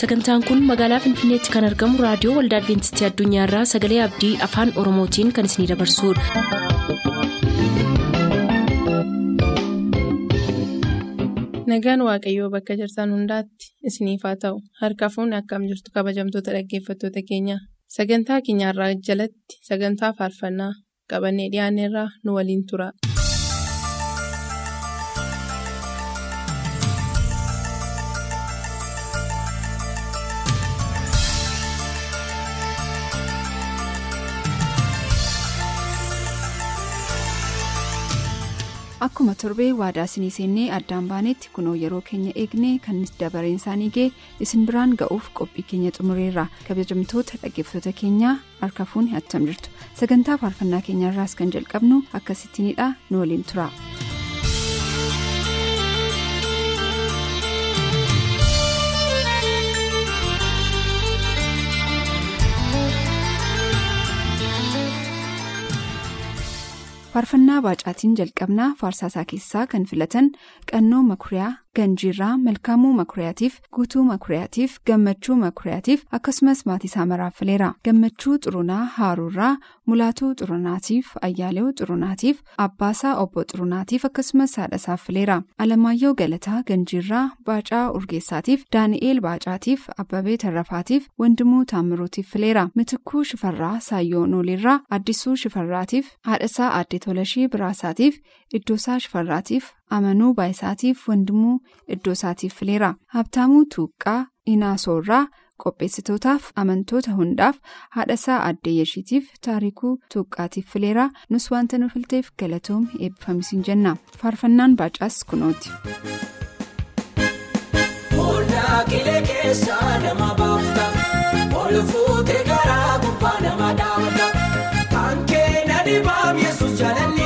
sagantaan kun magaalaa finfinneetti kan argamu raadiyoo waldaa adventistii addunyaarraa sagalee abdii afaan oromootiin kan isinidabarsudha. nagaan waaqayyoo bakka jirtan hundaatti isiniif haa ta'u harka fuunni akkam jirtu kabajamtoota dhaggeeffattoota keenya sagantaa keenyarraa jalatti sagantaa faarfannaa qabannee dhiyaanneerraa nu waliin tura. Akkuma torbee waadaa isinii seennee addaan baanetti kunoo yeroo keenya eegnee kan dabareen isaanii ga'e isin biraan ga'uuf qophii keenya xumureerra. Kabajamtoota dhaggeeffattoota keenyaa harka fuunni attam jirtu. Sagantaa faarfannaa keenyarraas kan jalqabnu akkasittiinidha nu waliin tura. Faarfannaa baacaatiin jalqabnaa faarsaasaa keessaa kan filatan qannoo makuriyaa ganjiirraa malkaamuu makuriyaatiif guutuu makuriyaatiif gammachuu makuriyaatiif akkasumas maatii isaa maraaffileera gammachuu xurunaa haaruurraa mulaatuu xurunaatiif ayyaalew xurunaatiif abbaasaa obbo xurunaatiif akkasumas haadhasaaf fileera alamaayyoo galataa ganjiirraa baacaa urgeessaatiif daani'eel baacaatiif abbabee tarrafaatiif wandimuu taammiruutiif fileera mitikuu shifarraa saayyoo noolirraa addisuu shifarraatiif haadhasaa aadde tolashii biraasaatiif iddoosaa shifarraatiif amanuu baayisaatiif wandimuu iddoosaatiif fileera habtaamuu tuuqqaa inaasoorraa qopheessitootaaf amantoota hundaaf haadhasaa aadde yeshiitiif taarikuu tuuqqaatiif fileera nus wanta nu filteef galatoom eebbifamisiin jenna faarfannaan baacaas kunooti. Dachaa ta'uu galanii kee kan keenya dhibaam yesus jaalalli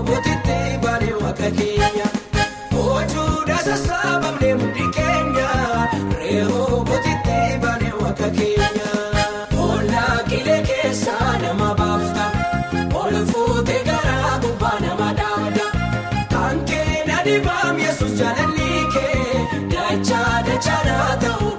waaqa keenya ojuudha sassaabamnee mudhi keenya reehoo bootitti baanee waaqa keenya oolaa qilee keessaa nama baafta ol fuutee garaa gubbaa nama dhaabda kan keenya dhibaam yesus jaalalli kee dachaa dachaa ta'uu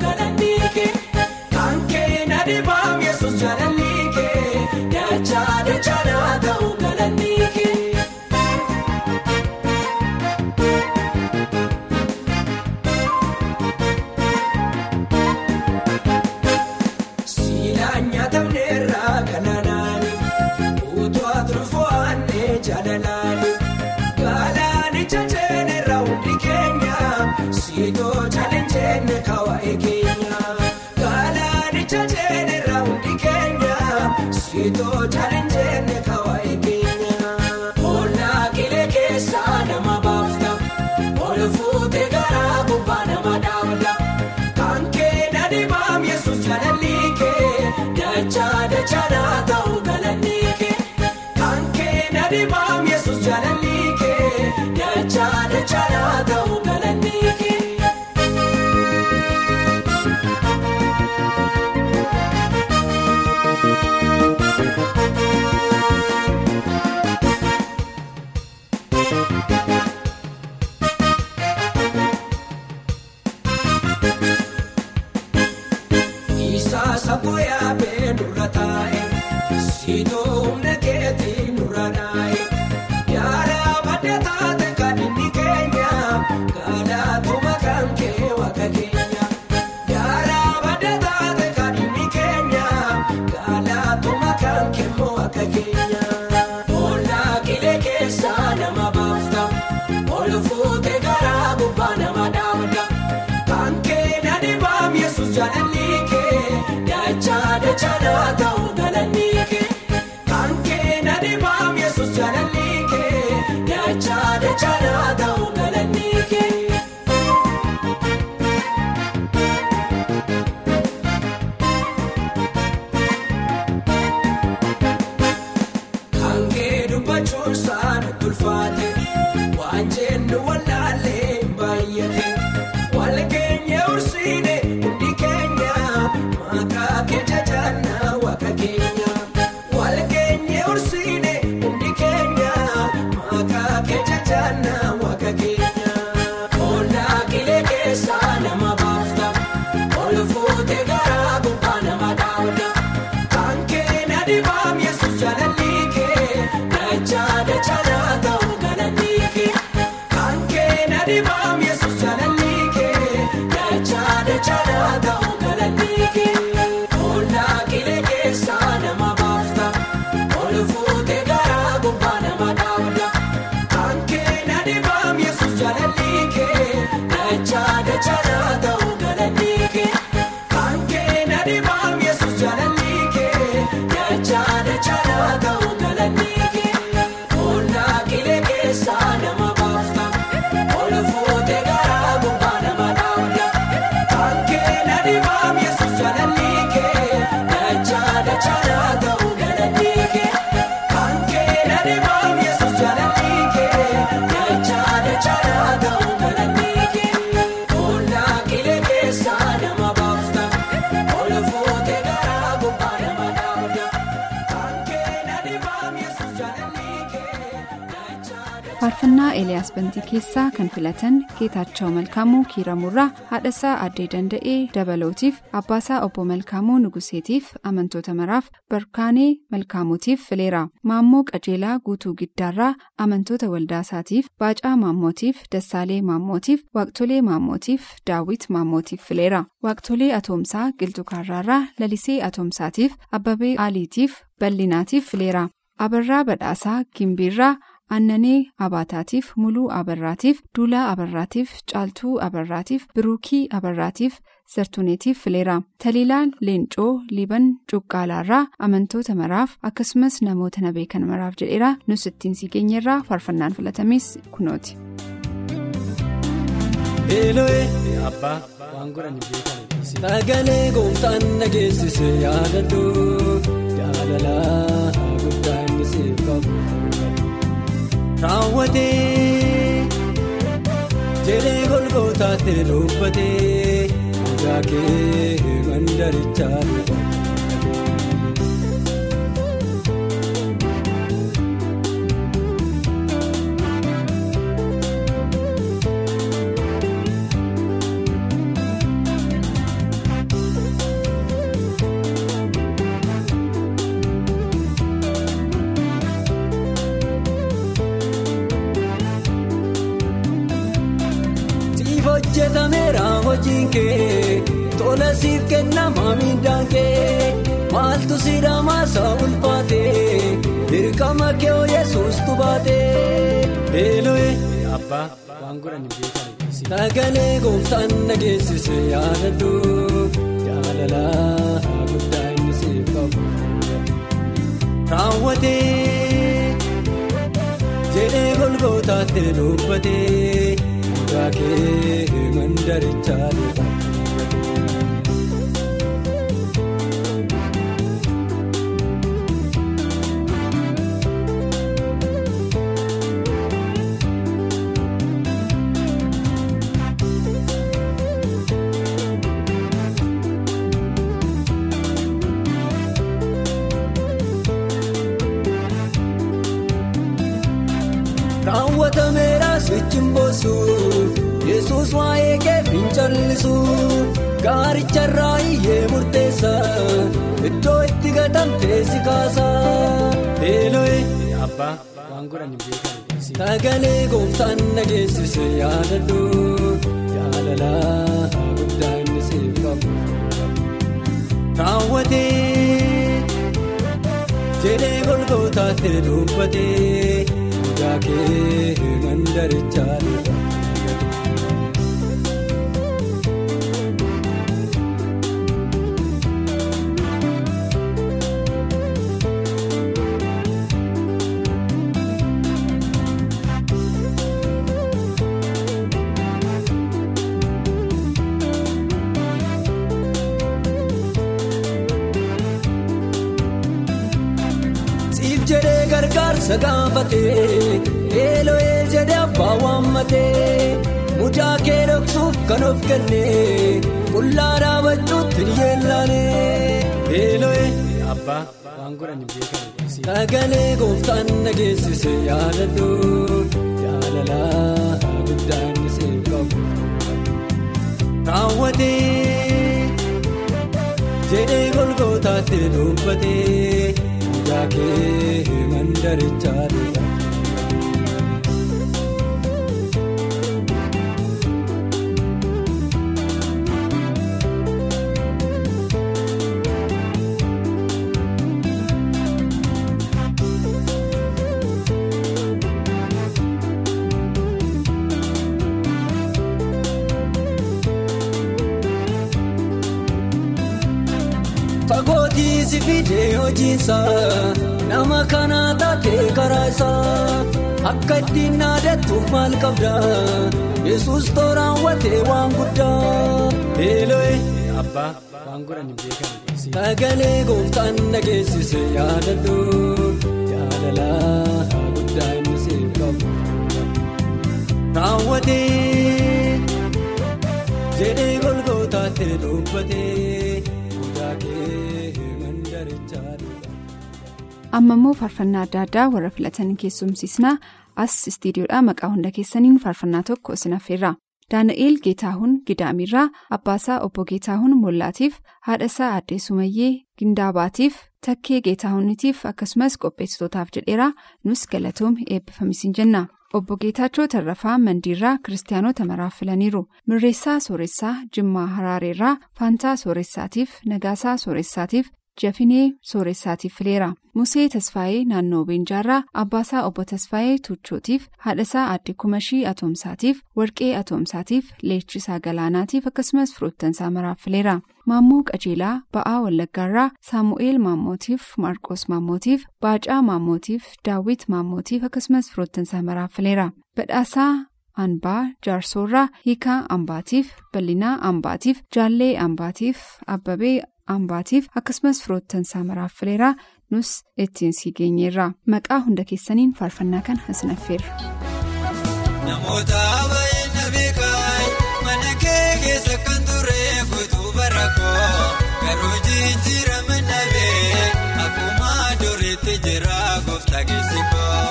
siitoo chaalenjeenne kawaa'ee keenya galaanicha Isaa sabboo yaabee nurra taa'e taalee baay'ate. Dachaa dachaa naa faarfannaa eeliyaas bantii keessaa kan filatan geetaachoo malkaamuu kiiramurraa haadhasaa addee danda'ee dabalootiif abbaasaa obbo malkaamuu nuguseetiif amantoota maraaf barkaanee malkaamuutiif fileera maammoo qajeelaa guutuu giddaarraa amantoota waldaasaatiif baacaa maammootiif dassaalee maammootiif waaqtolee maammootiif daawwit maammootiif fileera waaqtolee atoomsaa qilxukaarraarraa lalisee atoomsaatiif abbabee aaliitiif bal'inaatiif fileera abarraa badhaasaa gimbiirraa Aannanee Abaataatiif Muluu Abarraatiif Duulaa Abarraatiif Caaltuu Abarraatiif Biruukii Abarraatiif Sartuneetiif fileera. Taliilaa Leencoo Liban Cuqqaalaarraa amantoota maraaf akkasumas namoota na beekan maraaf jedheera nus ittiin si geenyerraa faarfannaan filatames kunooti. Sagalee gooftaan nageessise yaadadhu jaalalaa guddaa inni siif qabu raawwatee jedhee golgootaatti dubbatee mucaa kee kennama miidhaan kee maaltu siidhamaa isaa ulfaatee dirqama kee oo yesuus tubaatee. Eeloo'ee abbaa waan godhan beekan sagalee gooftaan nageessise yaadadhu jaalalaa guddaa inni siif qabu raawwatee. jedhee golgootaatti dubbatee mucaa kee mandarichaa dubbate. Gaaricharraa iyyee murteessa. Iddoo itti gatamtee si kaasa. Eeloo'ee abbaa waan godhan beekan sagalee gooftaan nageessise yaadadhu jaalalaa guddaa inni siif qabu raawwatee. jedhee golgootaatti dubbatee mucaa kee mandarichaa gaafatee eeloo'ee jedhee abbaa waammatee mucaa kee dhoksuuf kan of kennee qullaa dhaabachuutti ni yeellaane eeloo'ee abbaa waan godhan beekamu sagalee gooftaan nageessise yaadadhu jaalalaa guddaan isee qabu raawwatee jedhee golgootaatti dubbatee guyyaa kee mandarichaa dhufa. Fagootii si fidee hojiinsaa nama kana taatee karaa isaa akka ittiin naadatuuf maal qabda? Yesus toraawwatee waan guddaa. Eeloo'ee abbaa waan godhan beekamu sagalee gooftaan nageessise yaadadhu jaalalaa guddaa inni siif qabu. Raawwatee jedhee golgootaatti dubbatee. Amma immoo faarfannaa adda addaa warra filatanii keessumsiisnaa as istiidiyoodhaa maqaa hunda keessaniin faarfannaa tokko isin affeerra. Daana'eel geetaahuun gidaamirraa abbaasaa obbo geetaahuun mollaatiif haadhasaa addee sumayyee gindaabaatiif takkee geetaahuniitiif akkasumas qopheessitootaaf jedheera. Nus galatoom eebbifamisiin jenna. Obbo geetaachoo tarrafaa mandiirraa kiristaanota maraaf filaniiru. Mirreessaa sooressaa jimmaa haraareerraa faantaa sooressaatiif nagaasaa sooressaatiif jafinee sooressaatiif fileera musee tasfaayee naannoo beenjaarraa abbaasaa obbo tasfaayee tuuchootiif haadhasaa aadde kumashii atoomsaatiif warqee atoomsaatiif leechisaa galaanaatiif akkasumas firoottansaa maraaf fileera maammoo qajeelaa ba'aa wallaggaarraa saamu'eel maammootiif maarqos maammootiif baacaa maammootiif daawwit maammootiif akkasumas firoottansaa maraaf fileera badhaasaa Anbaa jaarsoorraa hiikaa ambaatiif bal'inaa ambaatiif jaallee ambaatiif abbabee ambaatiif akkasumas firoottansaa maraaf fileeraa nus ittiin sii geenyeerra maqaa hunda keessaniin faarfannaa kana isin affeerra. Namoota baay'ina beekan mana kee keessa kan ture guutuu barakoo garuu jijjiirama nabee akkuma duriitti jira gooftaa geessikoo annamaatti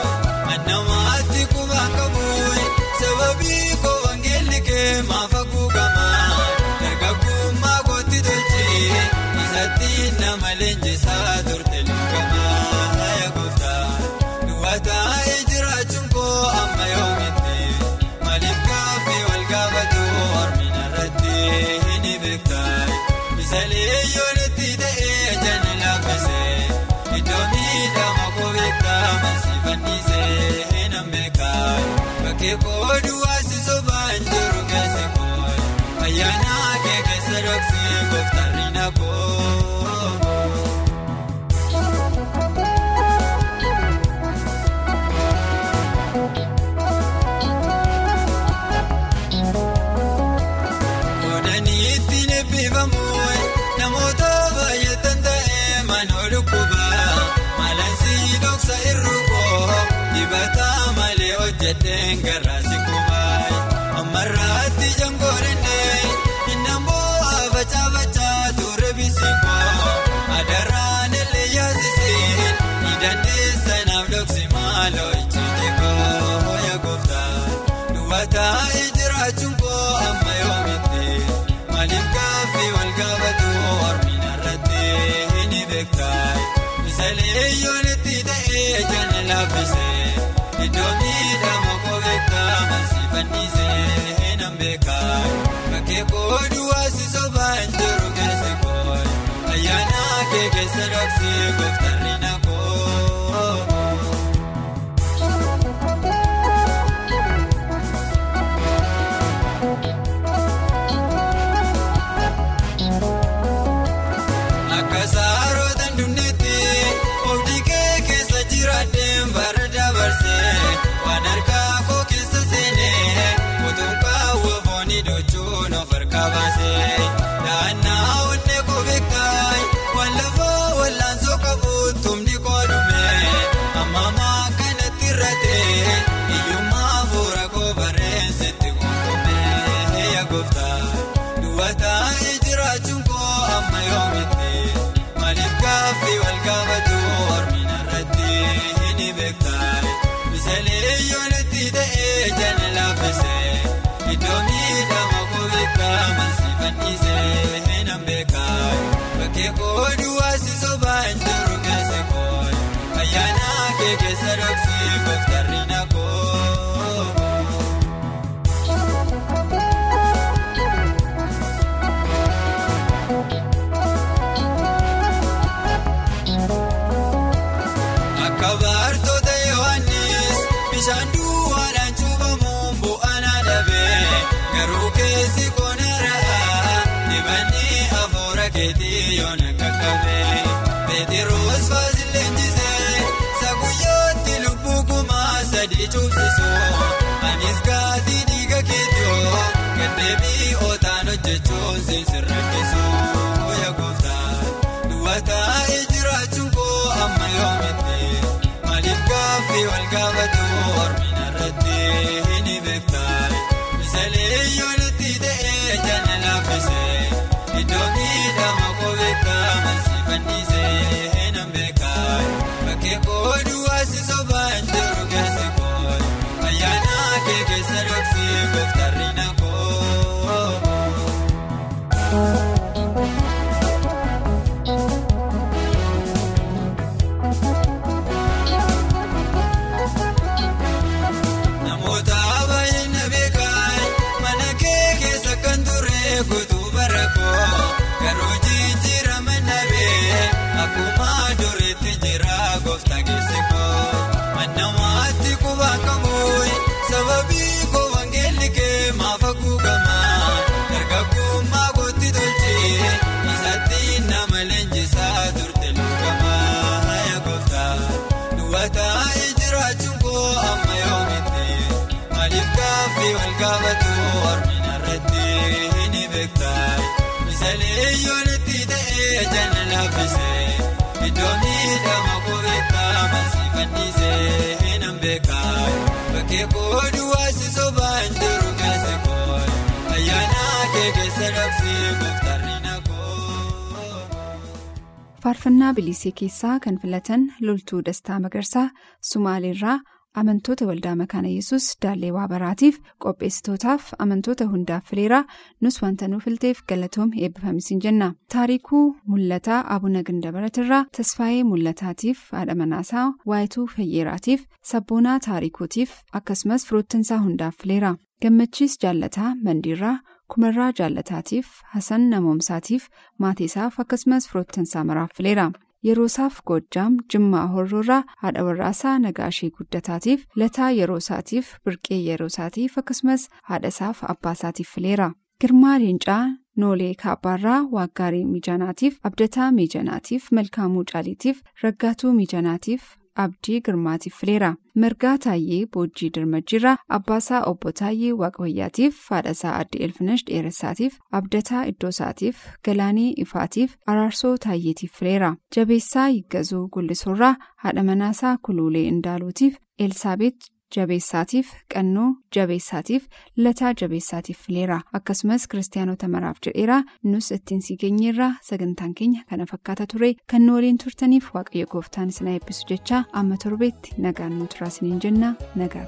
bakkee hojjeteen garraasi kubaa ammarraatti jangoorindee innammoo facaa ture bisikoo adaraan illee yaasisee ni dandeessa naaf dhoksi maaloo ijjiitikoo yaa gooftaa duwwaataa jiraachuun koo amma yoomitti maaliif gaaffii wal gaafatu hormina irratti hin beektaa misalee yoonitti ta'ee jala fannisee hin beekaa bakkee koo duwwaasi sobaan jiru keessa koo ayyaana kee keessa dhoksee gooftarri Faasilleen jisee saguyyooti lubbuu kumaa sadii cuubsisuu guutuu bara koo mansi fannisee hin beekaa bakkee koo duwwaasi sobaan jiru keessa koo ayyaana kee keessa dhoksii gooftarri na. Faarfannaa bilisee keessaa kan filatan loltuu Dastaa Magarsaa Sumaaleerraa amantoota waldaa makaana yesus daallee waabaraatiif qopheessitootaaf amantoota hundaaf fileeraa nus wanta nuuf filteef galatoom eebbifamisiin jenna taarikuu mul'ataa abuna gindabaratirraa tasfaayee mul'ataatiif haadha manaasaa waayituu fayyeeraatiif sabboonaa taarikuutiif akkasumas firoottansaa hundaaf fileera gammachiis jaallataa mandiirraa kumarraa jaallataatiif hasan namoomsaatiif maatiisaaf akkasumas firoottansaa maraaf fileera. Yeroosaaf goojjaam jimmaa horroorraa haadha warraasaa nagaashee guddataatiif lataa yeroosaatiif birqee yeroosaatiif akkasumas haadhasaaf abbaasaatiif fileera girmaa leencaa noolee kaabbaarraa waaggaarii miijanaatiif abdataa miijanaatiif malkaamuu caaliitiif raggaatuu miijanaatiif abdii girmaatiif margaa taayyee boojjii dirmajjiirraa abbaasaa obbo taayyee waaqayyaatiif haadhasaa adde elfinash dheeressaatiif abdataa iddoosaatiif galaanii ifaatiif araarsoo taayyeetiif fileera jabeessaa higgazuu gullisoorraa haadha manaasaa kuluulee indaaluutiif elsaabeet jabeessaatiif qannoo jabeessaatiif lataa jabeessaatiif fileera akkasumas kiristaanota maraaf jedheera nus ittiin si geenyeerraa sagantaan keenya kana fakkaata ture kan nu waliin turtaniif waaqayyo gooftaan isin eebbisu jecha amma torbeetti nagaan nu turaa isiniin jenna nagaa.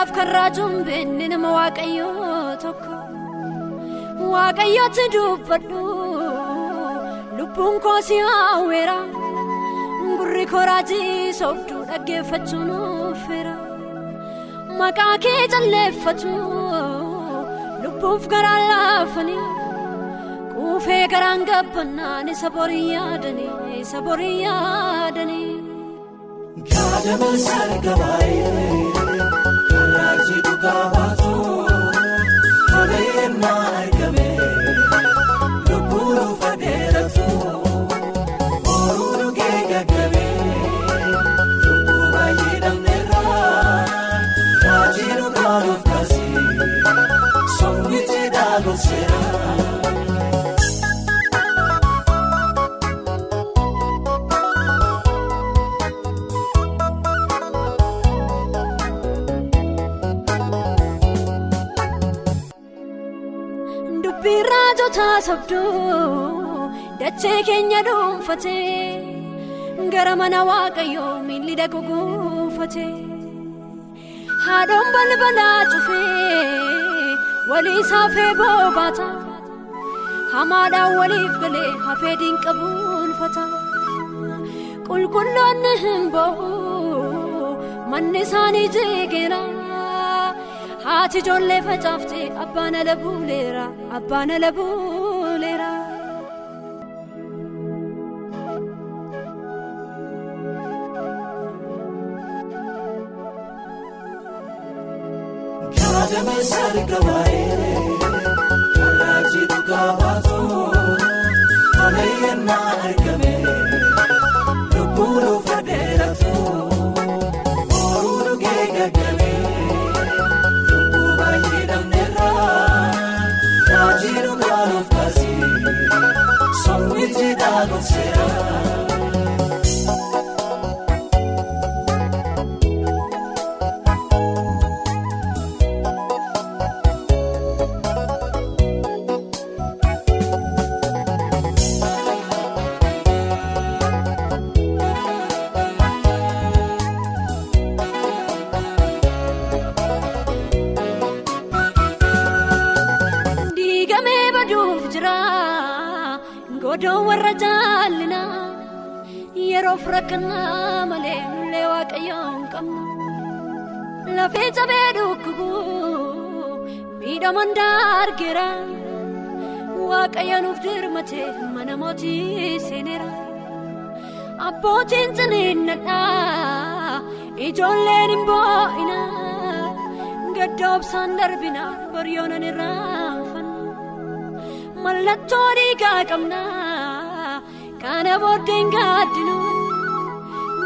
garaaf karraa jumbenni nama waaqayyoo tokko waaqayyooti dubbadhu lubbuun koo si hawweera gurri koraajii sooftuu dhaggeeffachuun uffeera maqaa kee calleeffatu lubbuuf garaan laafanii quufee garaan gabbannaan isa borii yaadanii isa borii yaadanii. Gaadaman sarga baay'ee karraajii dachee keenya dhuunfatee gara mana waaqayyoo miilli dhaqu guufatee haadhoon balbalaa cufee walii saafee boobaata hamaadhaan waliif galee hafee diinqabuunfata qulqulloonni hin ba'u manni isaanii jeegeera. haati ijoollee facaaftee abbaan ala buuleera abbaan ala buuleera. Gaadaman sarga godoo warra jaallina yeroof rakkannaa malee nullee waaqayyoo hin qabnu lafee cabee dhukkubu miidhaman daargeera waaqayyo nuuf dirmate mana mootii seeneera abbootiin ciniinnadhaa ijoolleen hin boo'ina gaddoobsaan darbina boryoonan irraanfanna mallattoo dhiigaa qabna kana booddeen gaaddinu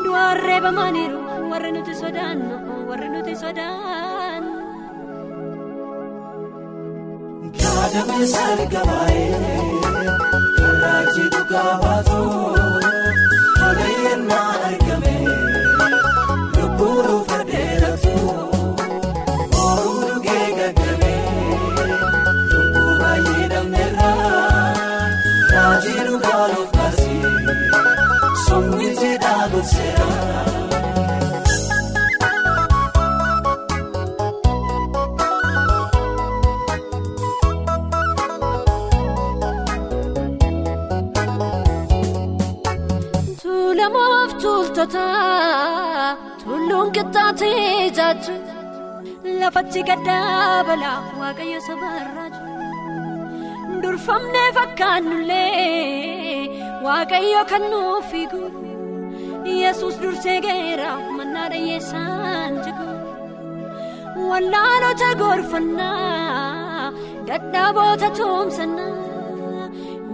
du'aan reebamaniiru warri nuti sodaannu warri nuti sodaannu. Gaadaman sarga baay'ee karraajii dhugaa baatu tola yennaa tuultota tulluun qixxaatee jaaju lafatti gaddaa balaa waaqayyo sabarraaju durfamnee fakkaannullee waaqayyo kan nuuf fiigu yesus dursee geera mannaa dhiyyeessaan jigu wallaalota gorfannaa dadhaaboota toomsannaa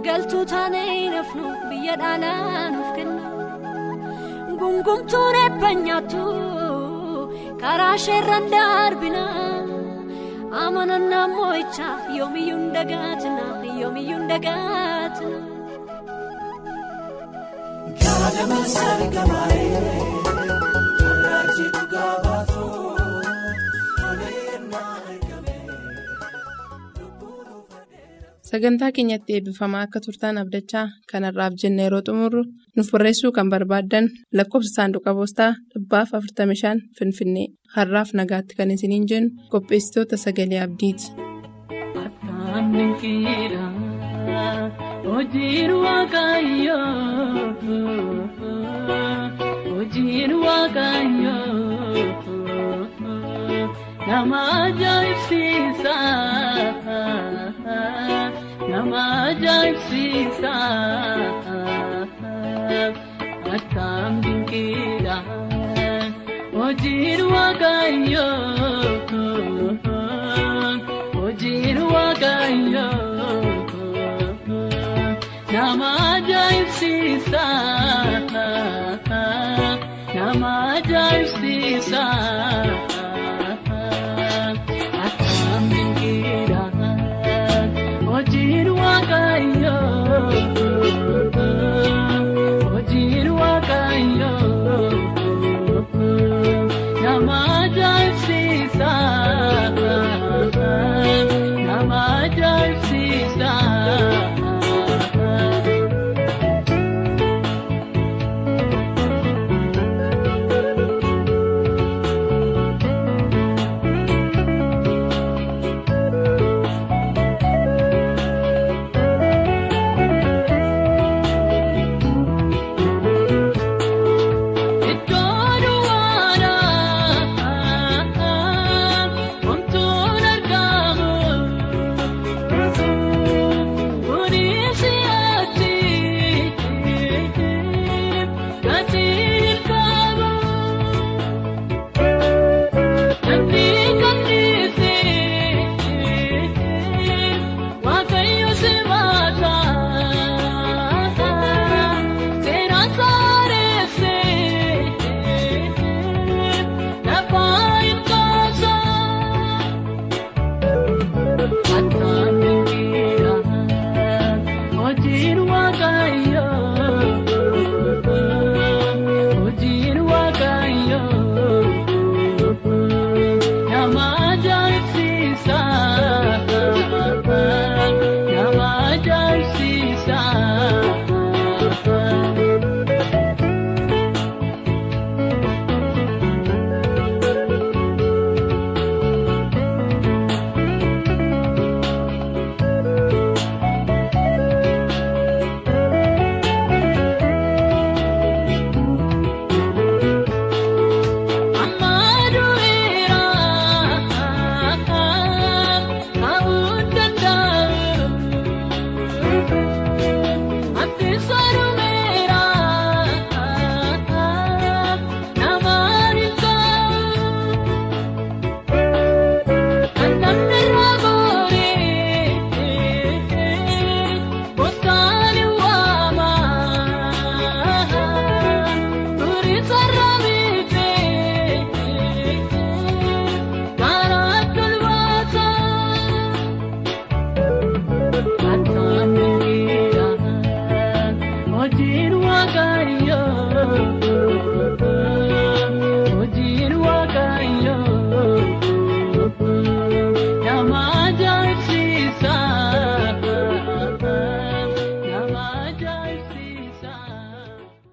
galtuu taanee nafnu biyya dhaalaa nuuf kenna gungumtuun eebba nyaattu karaa isheerraan darbina amanannaa moo'ichaa yoomiyyuu dagaatina yoomiyyuu dagaatina. Gaadaman sarga baay'ee karraajii dhugaa baatu Sagantaa keenyatti eebbifamaa akka turtaan abdachaa kanarraaf jenna yeroo xumurru nuuf barreessuu kan barbaaddan lakkoofsa saanduqa poostaa dhibbaaf 45 Finfinnee har'aaf nagaatti kan isiniin jennu qopheessitoota sagalee abdiiti. Nama ajaa'ibsiisa nama ajaa'ibsiisa akkam dinqiidha hojiin waaqayyoo hojiin waaqayyoo nama ajaa'ibsiisa nama ajaa'ibsiisa.